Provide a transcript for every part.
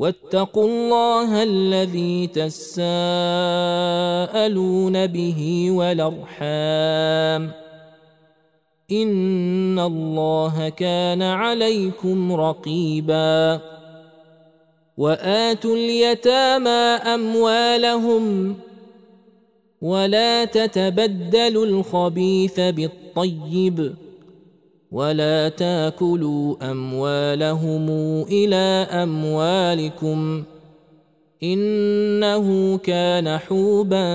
واتقوا الله الذي تساءلون به والأرحام. إن الله كان عليكم رقيبا. وآتوا اليتامى أموالهم ولا تتبدلوا الخبيث بالطيب. ولا تاكلوا اموالهم إلى اموالكم انه كان حوبا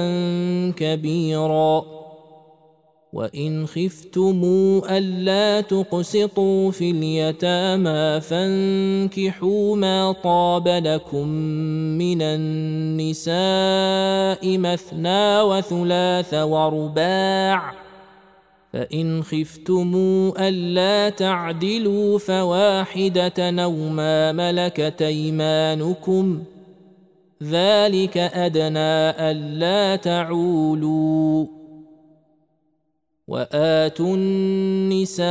كبيرا وان خفتم الا تقسطوا في اليتامى فانكحوا ما طاب لكم من النساء مثنى وثلاث ورباع فإن خفتم ألا تعدلوا فواحدة أو ما ملكت أيمانكم ذلك أدنى ألا تعولوا وآتوا النساء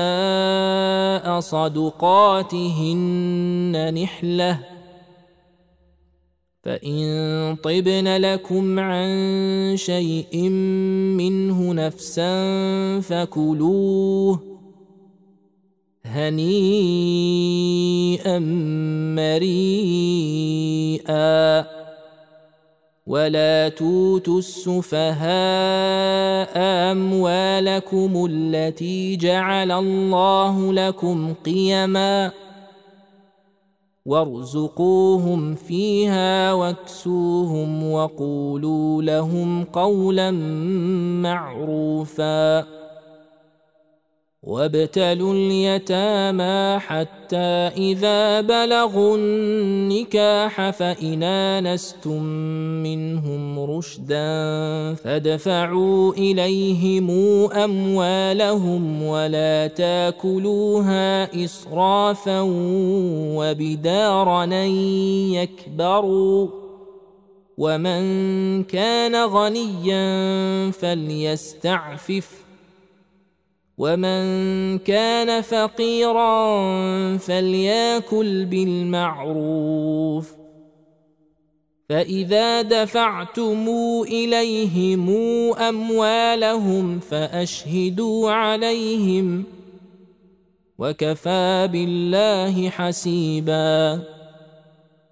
صدقاتهن نحلة فان طبن لكم عن شيء منه نفسا فكلوه هنيئا مريئا ولا توتوا السفهاء اموالكم التي جعل الله لكم قيما وارزقوهم فيها واكسوهم وقولوا لهم قولا معروفا وابتلوا اليتامى حتى إذا بلغوا النكاح فإن آنستم منهم رشدا فادفعوا إليهم أموالهم ولا تاكلوها إسرافا وبدارا يكبروا ومن كان غنيا فليستعفف ومن كان فقيرا فلياكل بالمعروف فاذا دفعتم اليهم اموالهم فاشهدوا عليهم وكفى بالله حسيبا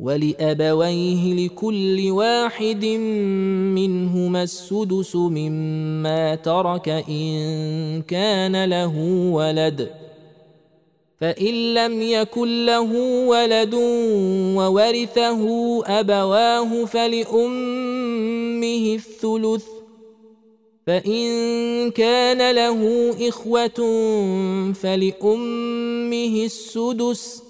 ولأبويه لكل واحد منهما السدس مما ترك إن كان له ولد. فإن لم يكن له ولد وورثه أبواه فلأمه الثلث. فإن كان له إخوة فلأمه السدس.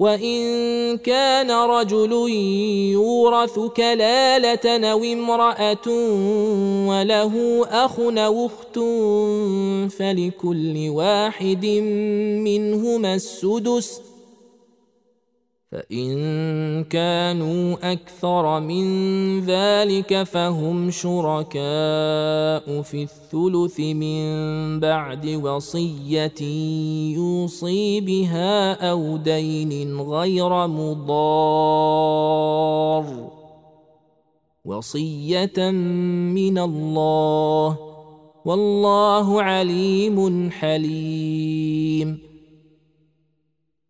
وان كان رجل يورث كلاله أو امراه وله اخ أو اخت فلكل واحد منهما السدس فإن كانوا أكثر من ذلك فهم شركاء في الثلث من بعد وصية يوصي بها أو دين غير مضار. وصية من الله والله عليم حليم.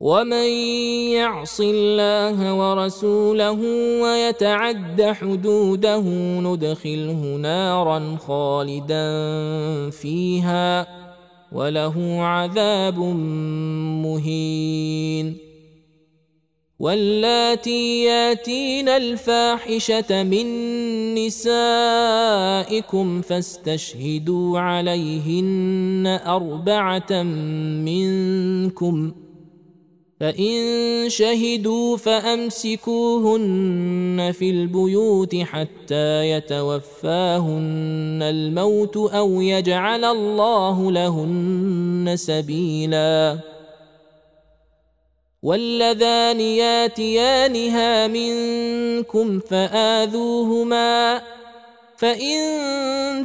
ومن يعص الله ورسوله ويتعد حدوده ندخله نارا خالدا فيها وله عذاب مهين واللاتي ياتين الفاحشه من نسائكم فاستشهدوا عليهن اربعه منكم فإن شهدوا فأمسكوهن في البيوت حتى يتوفاهن الموت أو يجعل الله لهن سبيلا. واللذان ياتيانها منكم فآذوهما فإن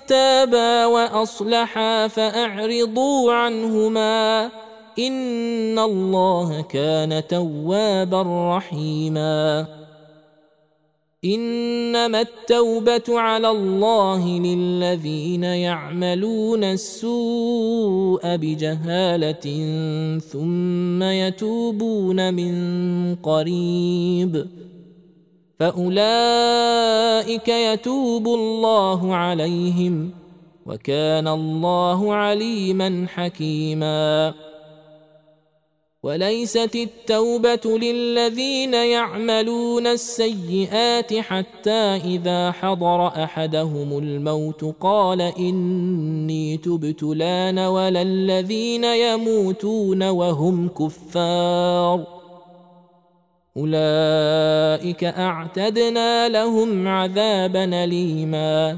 تابا وأصلحا فأعرضوا عنهما. ان الله كان توابا رحيما. انما التوبه على الله للذين يعملون السوء بجهاله ثم يتوبون من قريب. فاولئك يتوب الله عليهم وكان الله عليما حكيما. وليست التوبه للذين يعملون السيئات حتى اذا حضر احدهم الموت قال اني تبت لأن ولا الذين يموتون وهم كفار اولئك اعتدنا لهم عذابا اليما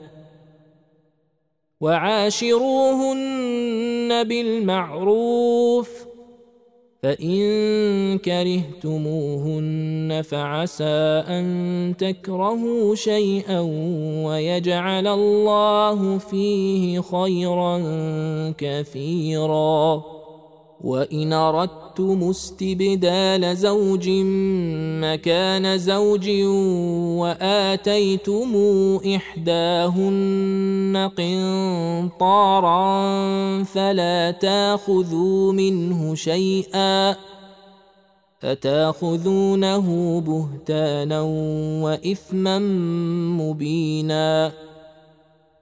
وعاشروهن بالمعروف فإن كرهتموهن فعسى أن تكرهوا شيئا ويجعل الله فيه خيرا كثيرا. وإن أردتم استبدال زوج مكان زوج وآتيتم إحداهن قنطارا فلا تأخذوا منه شيئا أتأخذونه بهتانا وإثما مبينا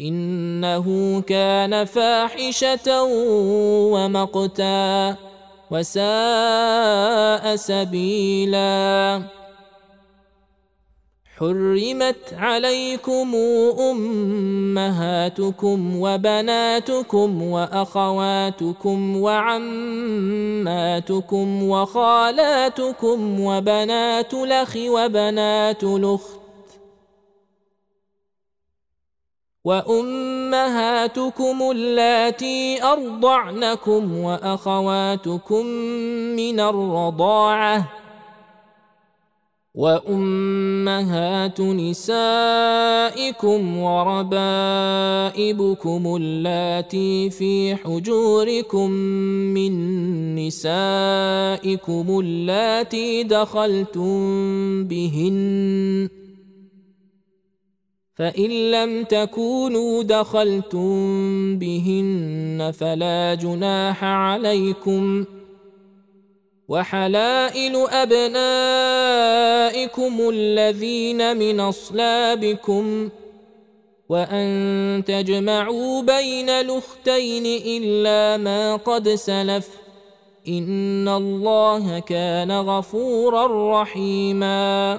إنه كان فاحشة ومقتا وساء سبيلا. حرمت عليكم أمهاتكم وبناتكم وأخواتكم وعماتكم وخالاتكم وبنات الأخ وبنات الأخت وأمهاتكم اللاتي أرضعنكم وأخواتكم من الرضاعة وأمهات نسائكم وربائبكم اللاتي في حجوركم من نسائكم اللاتي دخلتم بهن فإن لم تكونوا دخلتم بهن فلا جناح عليكم وحلائل أبنائكم الذين من أصلابكم وأن تجمعوا بين الأختين إلا ما قد سلف إن الله كان غفورا رحيما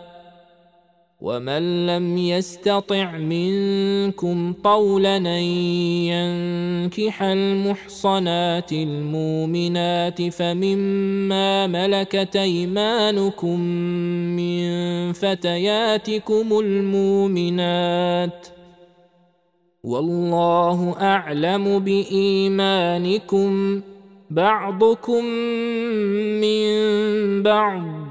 ومن لم يستطع منكم طولا ان ينكح المحصنات المؤمنات فمما ملكت ايمانكم من فتياتكم المؤمنات والله اعلم بايمانكم بعضكم من بعض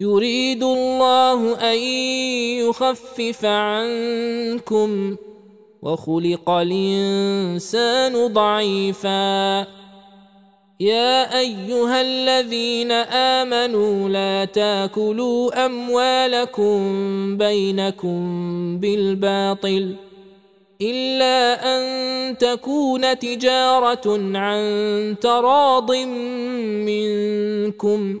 يريد الله أن يخفف عنكم وخلق الإنسان ضعيفا. يا أيها الذين آمنوا لا تأكلوا أموالكم بينكم بالباطل إلا أن تكون تجارة عن تراض منكم.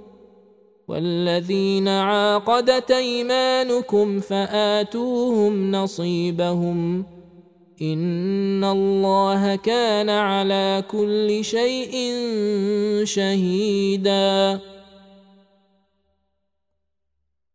والذين عاقدت أيمانكم فآتوهم نصيبهم إن الله كان على كل شيء شهيدا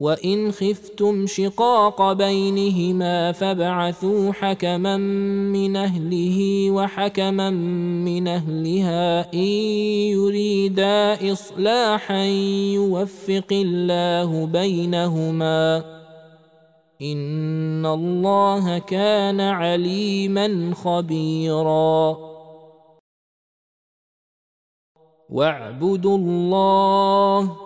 وان خفتم شقاق بينهما فابعثوا حكما من اهله وحكما من اهلها ان يريدا اصلاحا يوفق الله بينهما ان الله كان عليما خبيرا واعبدوا الله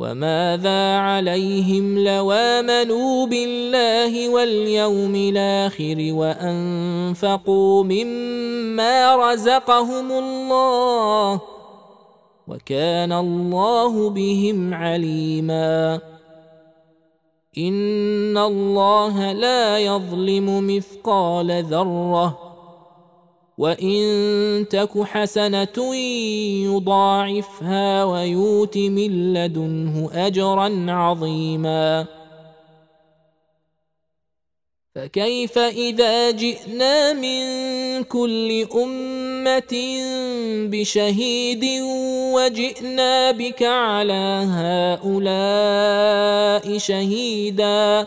وماذا عليهم لو امنوا بالله واليوم الآخر وأنفقوا مما رزقهم الله وكان الله بهم عليما. إن الله لا يظلم مثقال ذرة وان تك حسنه يضاعفها ويؤت من لدنه اجرا عظيما فكيف اذا جئنا من كل امه بشهيد وجئنا بك على هؤلاء شهيدا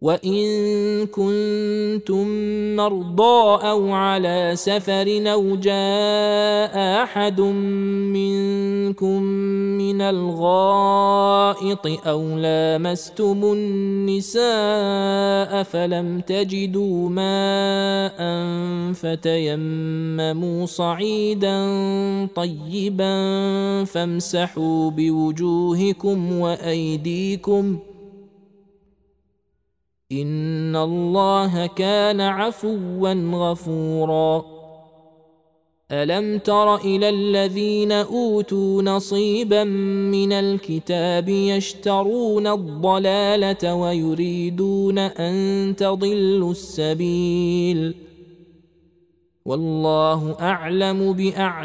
وان كنتم مرضى أو على سفر أو جاء احد منكم من الغائط أو لامستم النساء فلم تجدوا ماء فتيمموا صعيدا طيبا فامسحوا بوجوهكم وايديكم ان الله كان عفوا غفورا. الم تر إلى الذين اوتوا نصيبا من الكتاب يشترون الضلاله ويريدون ان تضلوا السبيل. والله اعلم باعدائكم.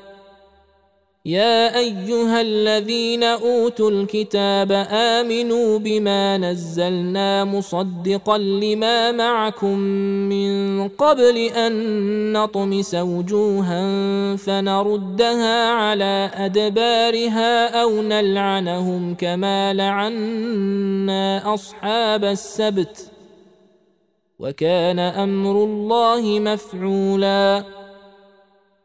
يا أيها الذين أوتوا الكتاب آمنوا بما نزلنا مصدقا لما معكم من قبل أن نطمس وجوها فنردها على أدبارها أو نلعنهم كما لعنا أصحاب السبت وكان أمر الله مفعولا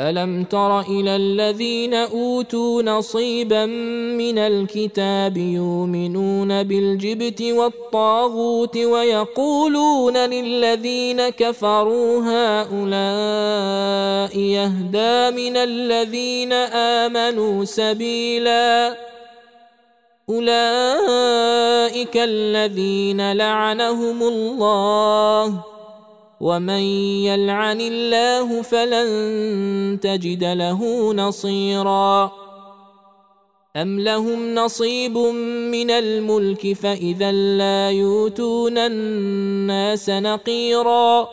ألم تر إلى الذين أوتوا نصيبا من الكتاب يؤمنون بالجبت والطاغوت ويقولون للذين كفروا هؤلاء يهدى من الذين آمنوا سبيلا أولئك الذين لعنهم الله ومن يلعن الله فلن تجد له نصيرا ام لهم نصيب من الملك فاذا لا يؤتون الناس نقيرا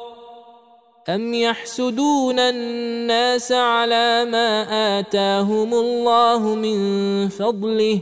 ام يحسدون الناس على ما اتاهم الله من فضله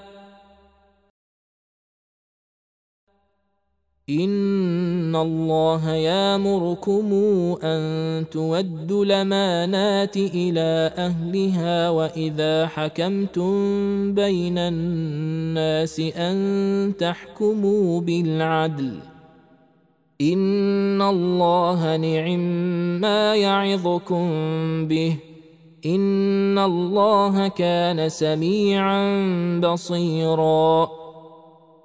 ان الله يامركم ان تودوا الامانات إلى اهلها واذا حكمتم بين الناس ان تحكموا بالعدل ان الله نعم ما يعظكم به ان الله كان سميعا بصيرا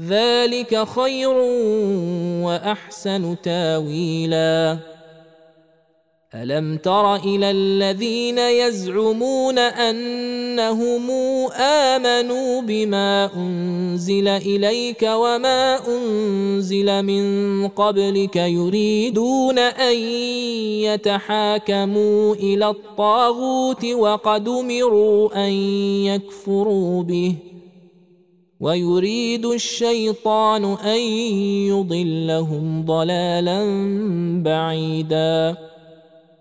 ذلك خير وأحسن تاويلا. ألم تر إلى الذين يزعمون أنهم آمنوا بما أنزل إليك وما أنزل من قبلك يريدون أن يتحاكموا إلى الطاغوت وقد أمروا أن يكفروا به. ويريد الشيطان أن يضلهم ضلالا بعيدا.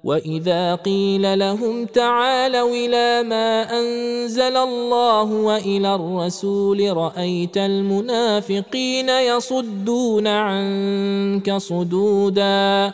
وإذا قيل لهم تعالوا إلى ما أنزل الله وإلى الرسول رأيت المنافقين يصدون عنك صدودا.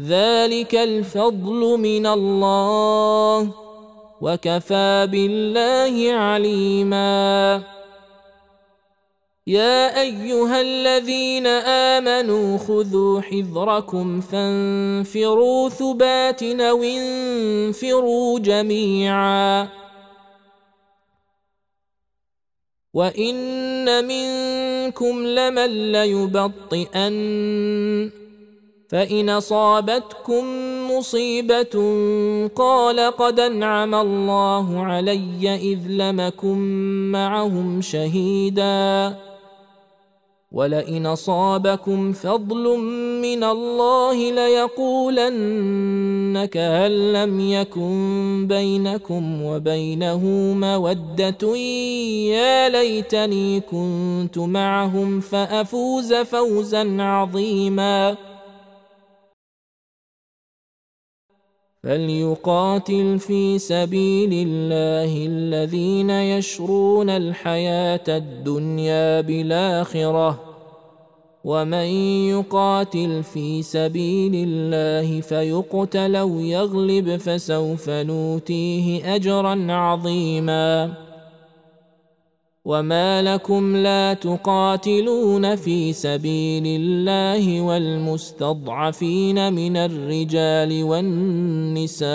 ذلك الفضل من الله وكفى بالله عليما. يا أيها الذين آمنوا خذوا حذركم فانفروا ثبات أو انفروا جميعا. وإن منكم لمن ليبطئن فإن أصابتكم مصيبة قال قد أنعم الله علي إذ لمكم معهم شهيدا. ولئن أصابكم فضل من الله ليقولن كأن لم يكن بينكم وبينه مودة. يا ليتني كنت معهم فأفوز فوزا عظيما. فليقاتل في سبيل الله الذين يشرون الحياة الدنيا بالاخره ومن يقاتل في سبيل الله فيقتل أو يغلب فسوف نوتيه اجرا عظيما وما لكم لا تقاتلون في سبيل الله والمستضعفين من الرجال والنساء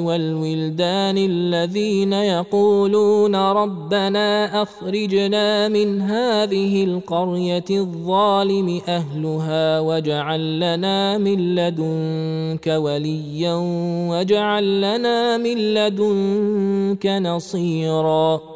والولدان الذين يقولون ربنا اخرجنا من هذه القريه الظالم اهلها واجعل لنا من لدنك وليا واجعل لنا من لدنك نصيرا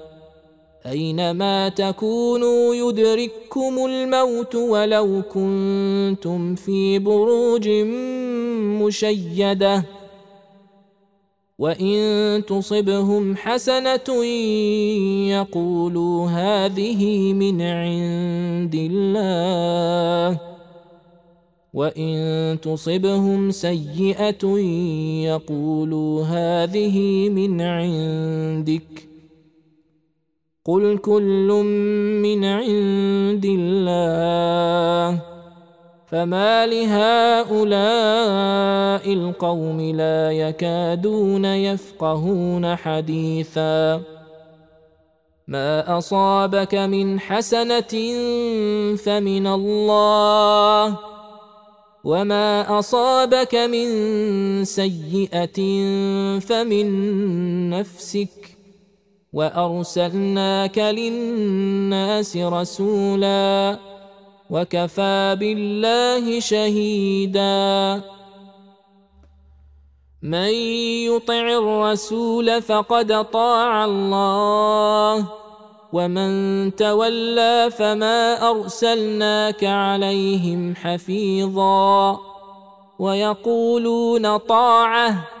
أينما تكونوا يدرككم الموت ولو كنتم في بروج مشيدة وإن تصبهم حسنة يقولوا هذه من عند الله وإن تصبهم سيئة يقولوا هذه من عندك قل كل من عند الله فما لهؤلاء القوم لا يكادون يفقهون حديثا ما اصابك من حسنه فمن الله وما اصابك من سيئه فمن نفسك وارسلناك للناس رسولا وكفى بالله شهيدا من يطع الرسول فقد طاع الله ومن تولى فما ارسلناك عليهم حفيظا ويقولون طاعه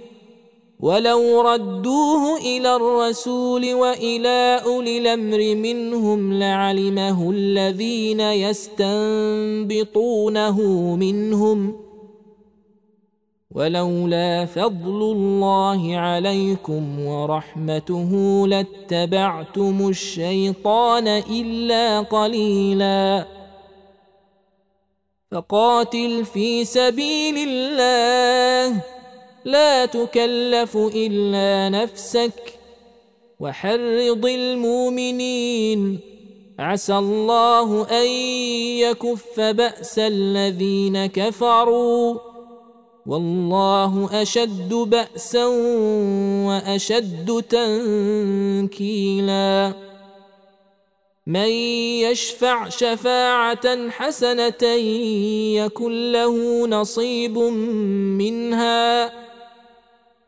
ولو ردوه إلى الرسول والى اولي الامر منهم لعلمه الذين يستنبطونه منهم ولولا فضل الله عليكم ورحمته لاتبعتم الشيطان الا قليلا فقاتل في سبيل الله لا تكلف إلا نفسك وحرض المؤمنين. عسى الله أن يكف بأس الذين كفروا. والله أشد بأسا وأشد تنكيلا. من يشفع شفاعة حسنة يكن له نصيب منها.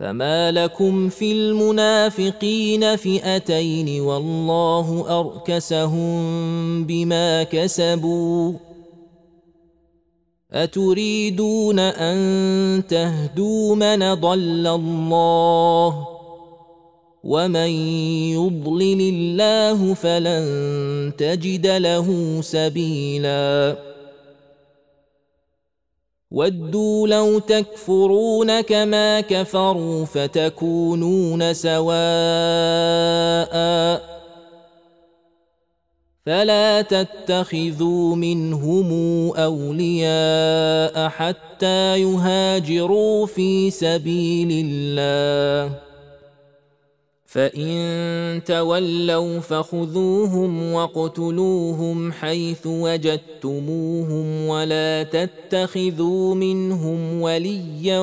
فما لكم في المنافقين فئتين والله اركسهم بما كسبوا اتريدون ان تهدوا من ضل الله؟ ومن يضلل الله فلن تجد له سبيلا ودوا لو تكفرون كما كفروا فتكونون سواء فلا تتخذوا منهم أولياء حتى يهاجروا في سبيل الله فان تولوا فخذوهم واقتلوهم حيث وجدتموهم ولا تتخذوا منهم وليا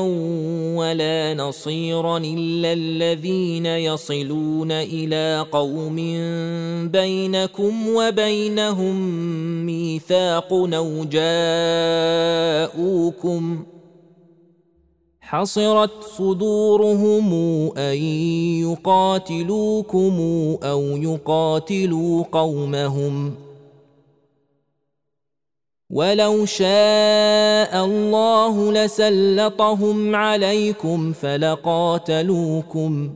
ولا نصيرا الا الذين يصلون إلى قوم بينكم وبينهم ميثاق أو جاءوكم حصرت صدورهم أن يقاتلوكم أو يقاتلوا قومهم. ولو شاء الله لسلطهم عليكم فلقاتلوكم.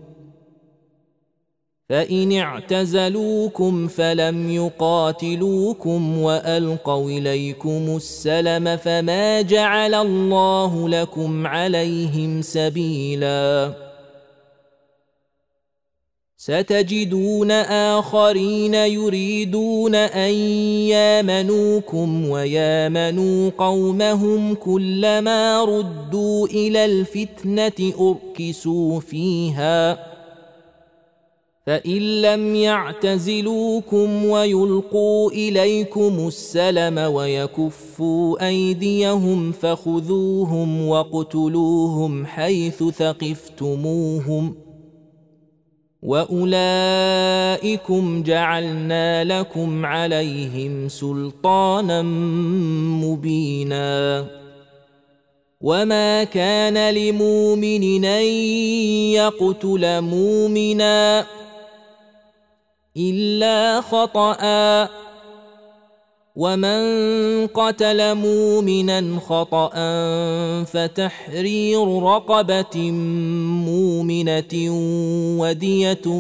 فإن اعتزلوكم فلم يقاتلوكم وألقوا إليكم السلم فما جعل الله لكم عليهم سبيلا. ستجدون آخرين يريدون أن يامنوكم ويامنوا قومهم كلما ردوا إلى الفتنة أركسوا فيها. فان لم يعتزلوكم ويلقوا اليكم السلم ويكفوا ايديهم فخذوهم واقتلوهم حيث ثقفتموهم واولئكم جعلنا لكم عليهم سلطانا مبينا وما كان لمؤمن ان يقتل مؤمنا إلا خطأ. ومن قتل مؤمنا خطأ فتحرير رقبة مؤمنة ودية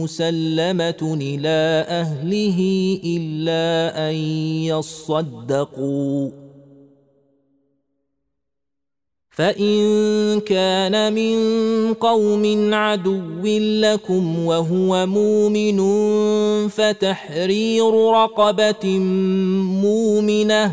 مسلمة إلى أهله إلا أن يصدقوا. فإن كان من قوم عدو لكم وهو مؤمن فتحرير رقبة مؤمنة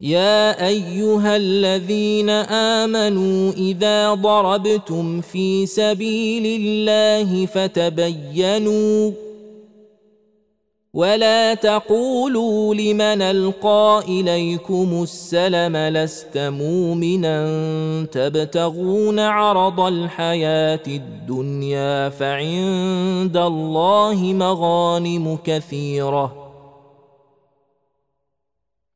يا أيها الذين آمنوا إذا ضربتم في سبيل الله فتبينوا ولا تقولوا لمن ألقى إليكم السلم لست مؤمنا تبتغون عرض الحياة الدنيا فعند الله مغانم كثيرة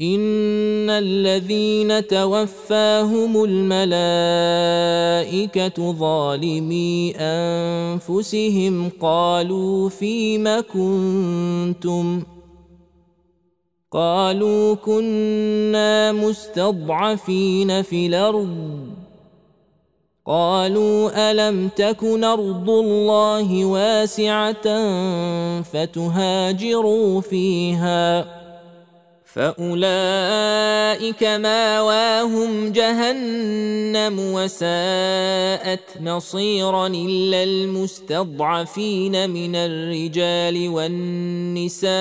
ان الذين توفاهم الملائكه ظالمي انفسهم قالوا فيم كنتم قالوا كنا مستضعفين في الأرض قالوا الم تكن ارض الله واسعه فتهاجروا فيها فاولئك ماواهم جهنم وساءت مصيرا الا المستضعفين من الرجال والنساء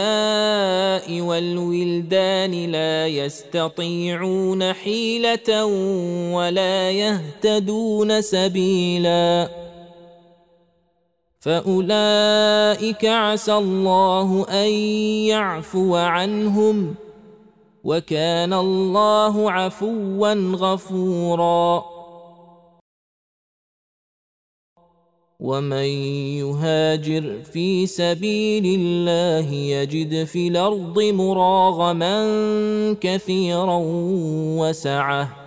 والولدان لا يستطيعون حيله ولا يهتدون سبيلا فاولئك عسى الله ان يعفو عنهم وكان الله عفوا غفورا. ومن يهاجر في سبيل الله يجد في الأرض مراغما كثيرا وسعة.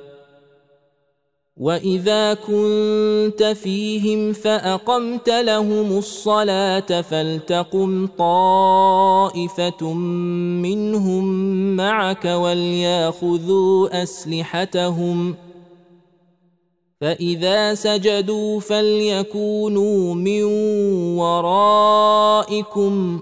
واذا كنت فيهم فاقمت لهم الصلاه فلتقم طائفه منهم معك ولياخذوا اسلحتهم فاذا سجدوا فليكونوا من ورائكم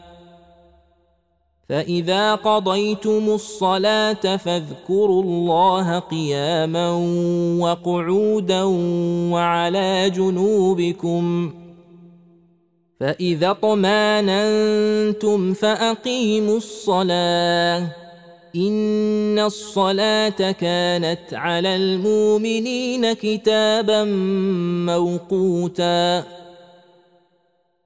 فإذا قضيتم الصلاة فاذكروا الله قياما وقعودا وعلى جنوبكم فإذا اطماننتم فأقيموا الصلاة إن الصلاة كانت على المؤمنين كتابا موقوتا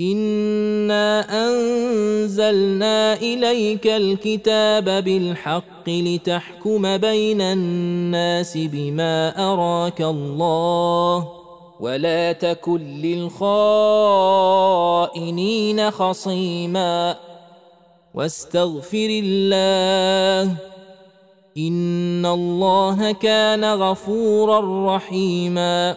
انا انزلنا اليك الكتاب بالحق لتحكم بين الناس بما اراك الله ولا تكن للخائنين خصيما واستغفر الله ان الله كان غفورا رحيما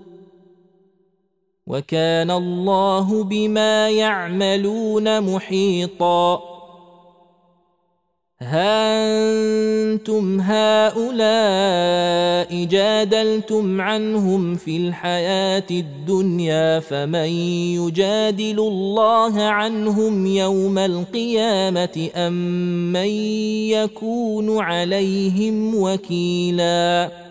وكان الله بما يعملون محيطا. ها أنتم هؤلاء جادلتم عنهم في الحياة الدنيا فمن يجادل الله عنهم يوم القيامة أم من يكون عليهم وكيلاً؟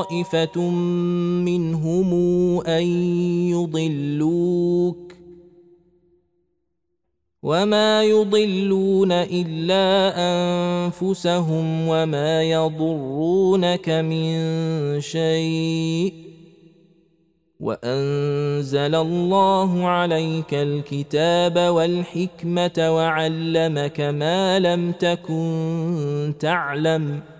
طائفة منهم أن يضلوك وما يضلون إلا أنفسهم وما يضرونك من شيء وأنزل الله عليك الكتاب والحكمة وعلمك ما لم تكن تعلم ۖ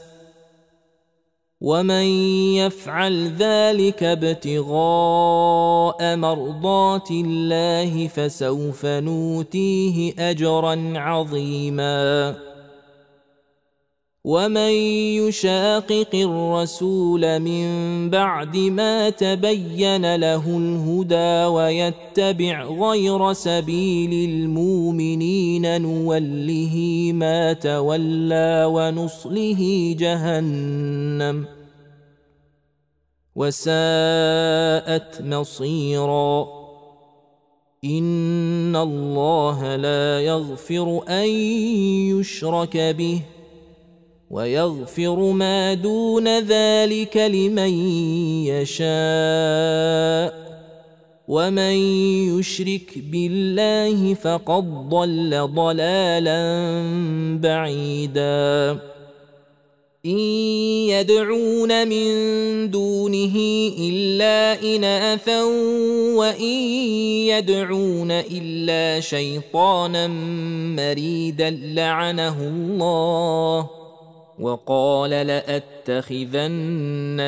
ومن يفعل ذلك ابتغاء مرضات الله فسوف نوتيه اجرا عظيما ومن يشاقق الرسول من بعد ما تبين له الهدى ويتبع غير سبيل المؤمنين نوله ما تولى ونصله جهنم وساءت مصيرا ان الله لا يغفر ان يشرك به ويغفر ما دون ذلك لمن يشاء. ومن يشرك بالله فقد ضل ضلالا بعيدا. إن يدعون من دونه إلا اناثا وإن يدعون إلا شيطانا مريدا لعنه الله. وقال لأتخذن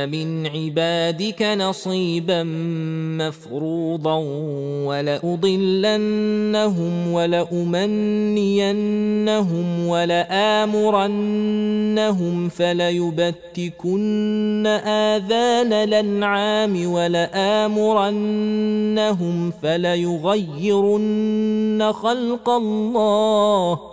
من عبادك نصيبا مفروضا ولأضلنهم ولأمنينهم ولآمرنهم فليبتكن آذان الأنعام ولآمرنهم فليغيرن خلق الله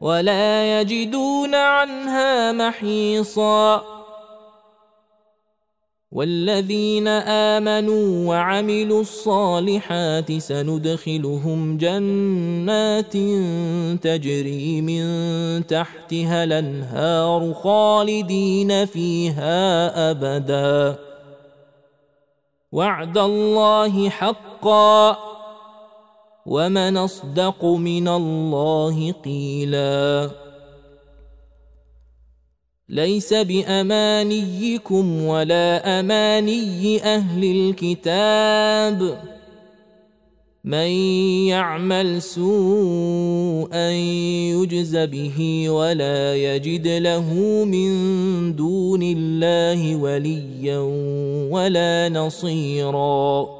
ولا يجدون عنها محيصا. والذين آمنوا وعملوا الصالحات سندخلهم جنات تجري من تحتها الأنهار خالدين فيها أبدا. وعد الله حقا. ومن اصدق من الله قيلا ليس بامانيكم ولا اماني أهل الكتاب من يعمل سوءا يجز به ولا يجد له من دون الله وليا ولا نصيرا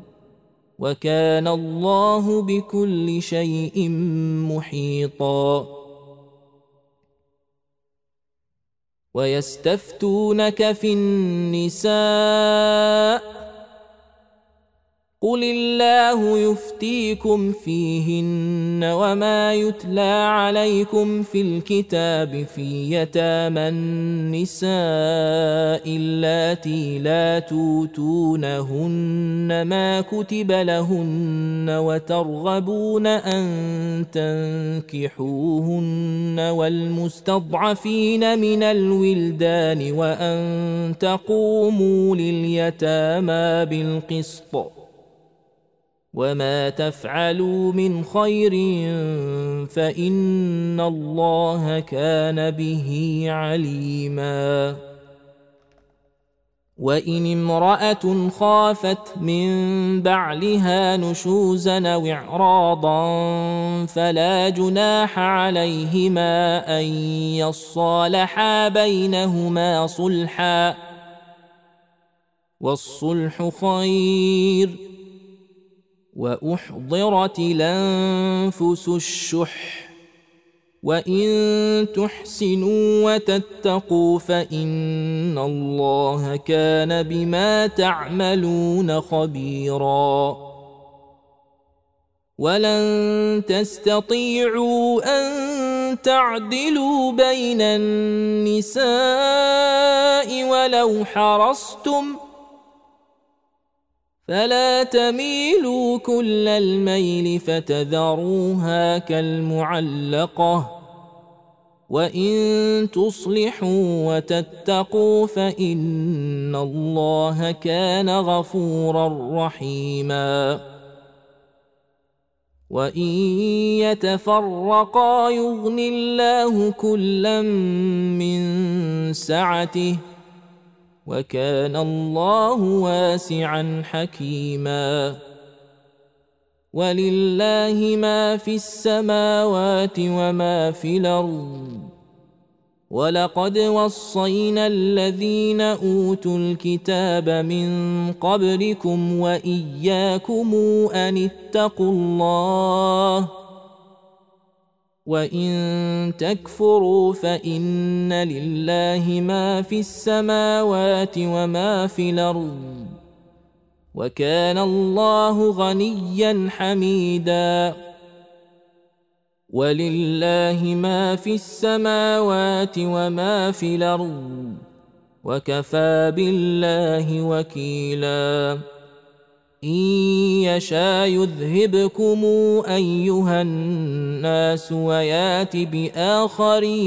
وكان الله بكل شيء محيطا. ويستفتونك في النساء قل الله يفتيكم فيهن وما يتلى عليكم في الكتاب في يتامى النساء اللاتي لا توتونهن ما كتب لهن وترغبون ان تنكحوهن والمستضعفين من الولدان وان تقوموا لليتامى بالقسط وما تفعلوا من خير فان الله كان به عليما وان امراه خافت من بعلها نشوزا أو اعراضا فلا جناح عليهما ان يصالحا بينهما صلحا والصلح خير وأحضرت الأنفس الشح. وإن تحسنوا وتتقوا فإن الله كان بما تعملون خبيرا. ولن تستطيعوا أن تعدلوا بين النساء ولو حرصتم فلا تميلوا كل الميل فتذروها كالمعلقة. وإن تصلحوا وتتقوا فإن الله كان غفورا رحيما. وإن يتفرقا يغن الله كلا من سعته. وكان الله واسعا حكيما. ولله ما في السماوات وما في الأرض. ولقد وصينا الذين أوتوا الكتاب من قبلكم وإياكم أن اتقوا الله. وان تكفروا فان لله ما في السماوات وما في الأرض وكان الله غنيا حميدا ولله ما في السماوات وما في الأرض وكفى بالله وكيلا ان يشا يذهبكم ايها الناس ويات باخرين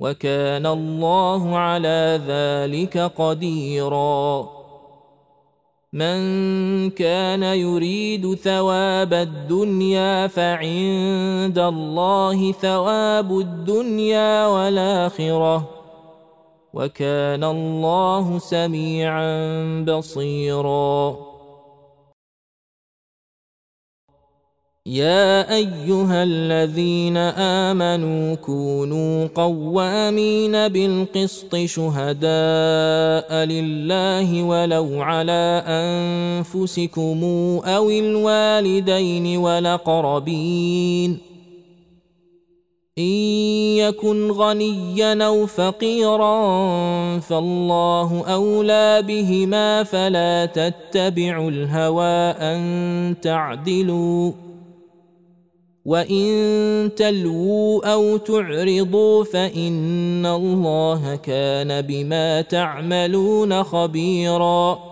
وكان الله على ذلك قديرا من كان يريد ثواب الدنيا فعند الله ثواب الدنيا والاخره وكان الله سميعا بصيرا. يا أيها الذين آمنوا كونوا قوامين بالقسط شهداء لله ولو على أنفسكم أو الوالدين والأقربين. إن يكن غنيا أو فقيرا فالله أولى بهما فلا تتبعوا الهوى أن تعدلوا وإن تلووا أو تعرضوا فإن الله كان بما تعملون خبيرا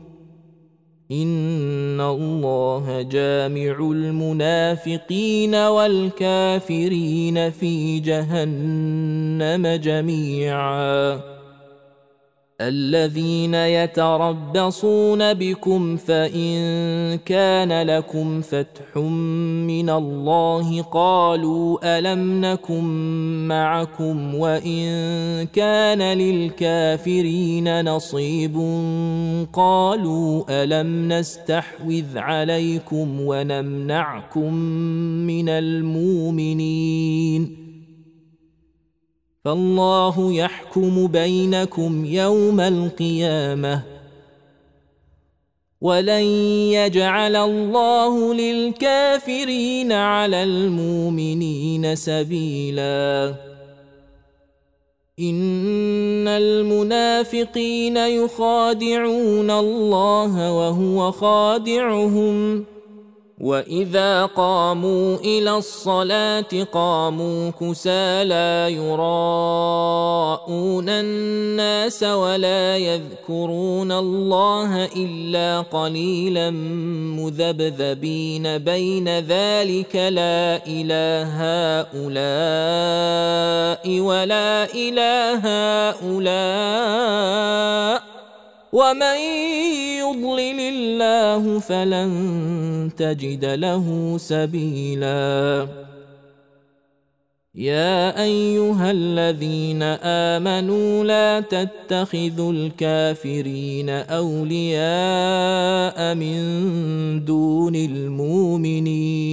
ان الله جامع المنافقين والكافرين في جهنم جميعا الذين يتربصون بكم فإن كان لكم فتح من الله قالوا ألم نكن معكم وإن كان للكافرين نصيب قالوا ألم نستحوذ عليكم ونمنعكم من المؤمنين فالله يحكم بينكم يوم القيامة. ولن يجعل الله للكافرين على المؤمنين سبيلا. إن المنافقين يخادعون الله وهو خادعهم. واذا قاموا إلى الصلاه قاموا كسى لا يراءون الناس ولا يذكرون الله الا قليلا مذبذبين بين ذلك لا اله هؤلاء ولا اله هؤلاء ومن يضلل الله فلن تجد له سبيلا. يا ايها الذين امنوا لا تتخذوا الكافرين اولياء من دون المؤمنين.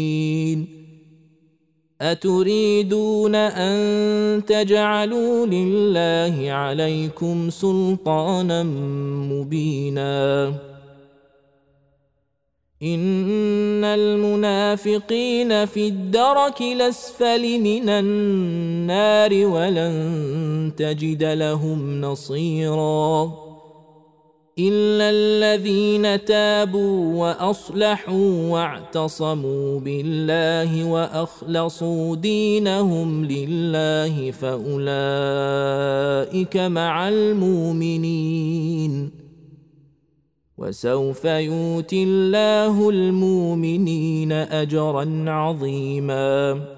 أتريدون أن تجعلوا لله عليكم سلطانا مبينا. إن المنافقين في الدرك الأسفل من النار ولن تجد لهم نصيرا. الا الذين تابوا واصلحوا واعتصموا بالله واخلصوا دينهم لله فاولئك مع المؤمنين وسوف يؤتي الله المؤمنين اجرا عظيما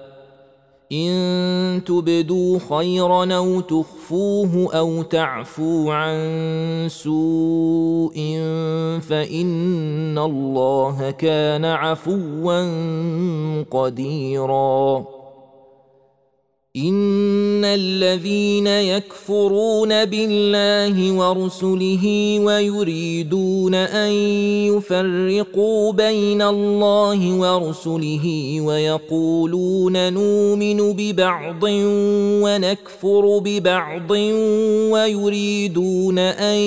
إن تبدوا خيرا أو تخفوه أو تعفو عن سوء فإن الله كان عفوا قديرا ان الذين يكفرون بالله ورسله ويريدون ان يفرقوا بين الله ورسله ويقولون نؤمن ببعض ونكفر ببعض ويريدون ان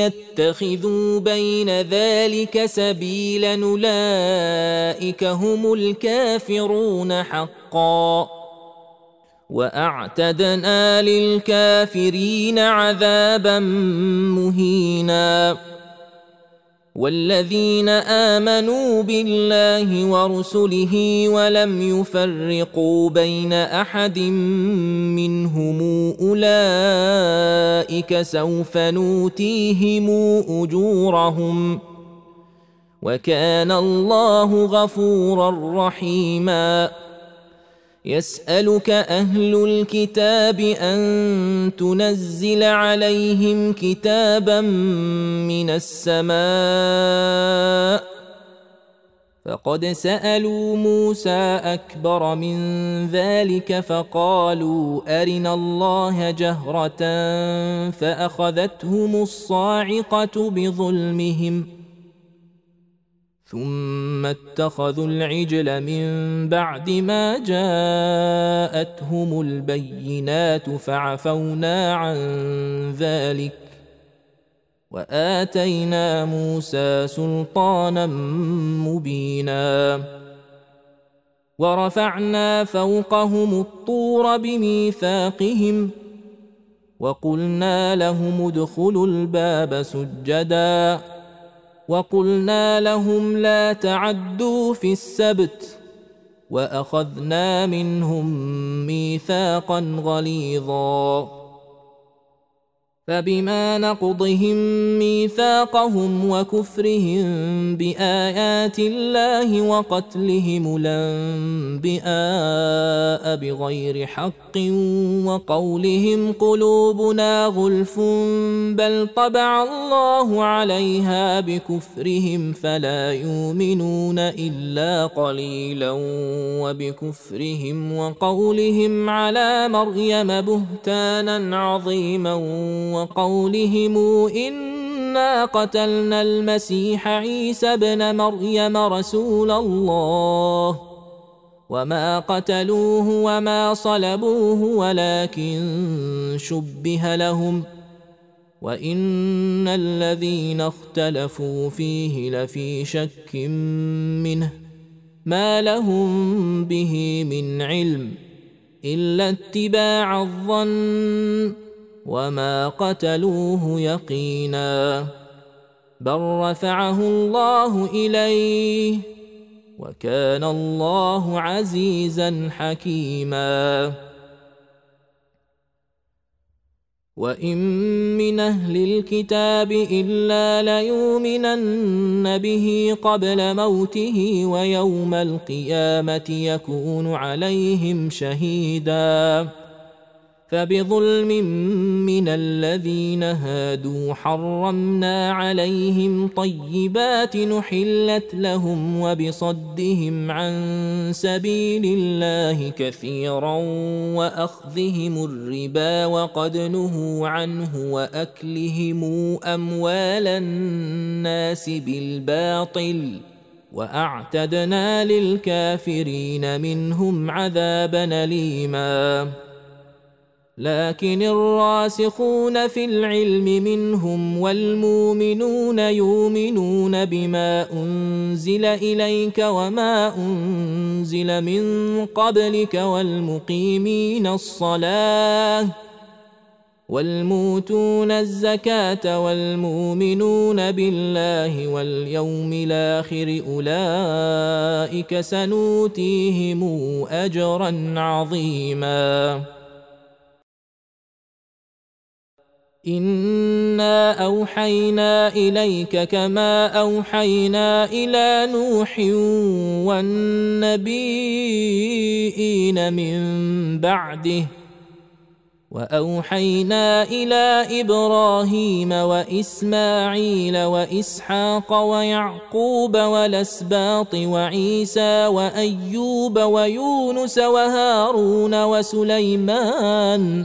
يتخذوا بين ذلك سبيلا اولئك هم الكافرون حقا واعتدنا للكافرين عذابا مهينا. والذين امنوا بالله ورسله ولم يفرقوا بين احد منهم اولئك سوف نوتيهم اجورهم وكان الله غفورا رحيما. يسألك أهل الكتاب أن تنزل عليهم كتابا من السماء. فقد سألوا موسى أكبر من ذلك فقالوا أرنا الله جهرة فأخذتهم الصاعقة بظلمهم. ثم اتخذوا العجل من بعد ما جاءتهم البينات فعفونا عن ذلك وآتينا موسى سلطانا مبينا ورفعنا فوقهم الطور بميثاقهم وقلنا لهم ادخلوا الباب سجدا وقلنا لهم لا تعدوا في السبت وأخذنا منهم ميثاقا غليظا. فبما نقضهم ميثاقهم وكفرهم بآيات الله وقتلهم الأنبياء بغير حق وقولهم قلوبنا غلف بل طبع الله عليها بكفرهم فلا يؤمنون إلا قليلا وبكفرهم وقولهم على مريم بهتانا عظيما وقولهم انا قتلنا المسيح عيسى ابن مريم رسول الله وما قتلوه وما صلبوه ولكن شبه لهم وان الذين اختلفوا فيه لفي شك منه ما لهم به من علم الا اتباع الظن وما قتلوه يقينا بل رفعه الله اليه وكان الله عزيزا حكيما وان من أهل الكتاب الا ليؤمنن به قبل موته ويوم القيامه يكون عليهم شهيدا فبظلم من الذين هادوا حرمنا عليهم طيبات نحلت لهم وبصدهم عن سبيل الله كثيرا وأخذهم الربا وقد نهوا عنه وأكلهم أموال الناس بالباطل وأعتدنا للكافرين منهم عذابا أليما. لكن الراسخون في العلم منهم والمؤمنون يؤمنون بما أنزل إليك وما أنزل من قبلك والمقيمين الصلاة والموتون الزكاة والمؤمنون بالله واليوم الآخر أولئك سنوتيهم أجرا عظيما انا اوحينا اليك كما اوحينا إلى نوح والنبيين من بعده واوحينا إلى إبراهيم واسماعيل واسحاق ويعقوب والاسباط وعيسى وايوب ويونس وهارون وسليمان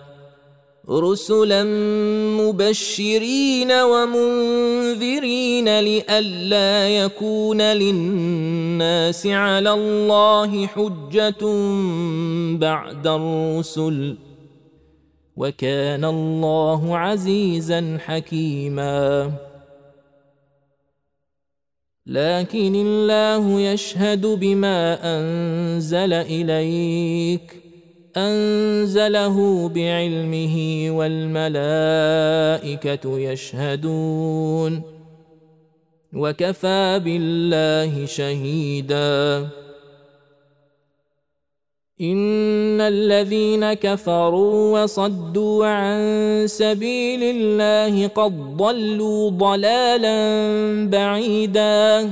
رسلا مبشرين ومنذرين لئلا يكون للناس على الله حجة بعد الرسل. وكان الله عزيزا حكيما. لكن الله يشهد بما أنزل إليك. أنزله بعلمه والملائكة يشهدون وكفى بالله شهيدا. إن الذين كفروا وصدوا عن سبيل الله قد ضلوا ضلالا بعيدا.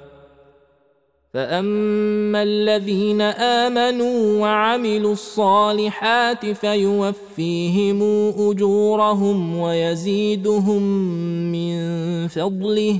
فاما الذين امنوا وعملوا الصالحات فيوفيهم اجورهم ويزيدهم من فضله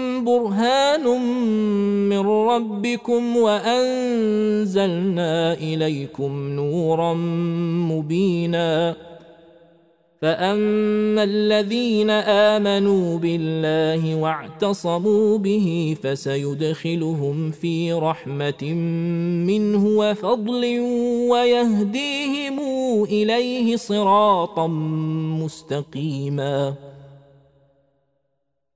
برهان من ربكم وأنزلنا إليكم نورا مبينا. فأما الذين آمنوا بالله واعتصموا به فسيدخلهم في رحمة منه وفضل ويهديهم إليه صراطا مستقيما.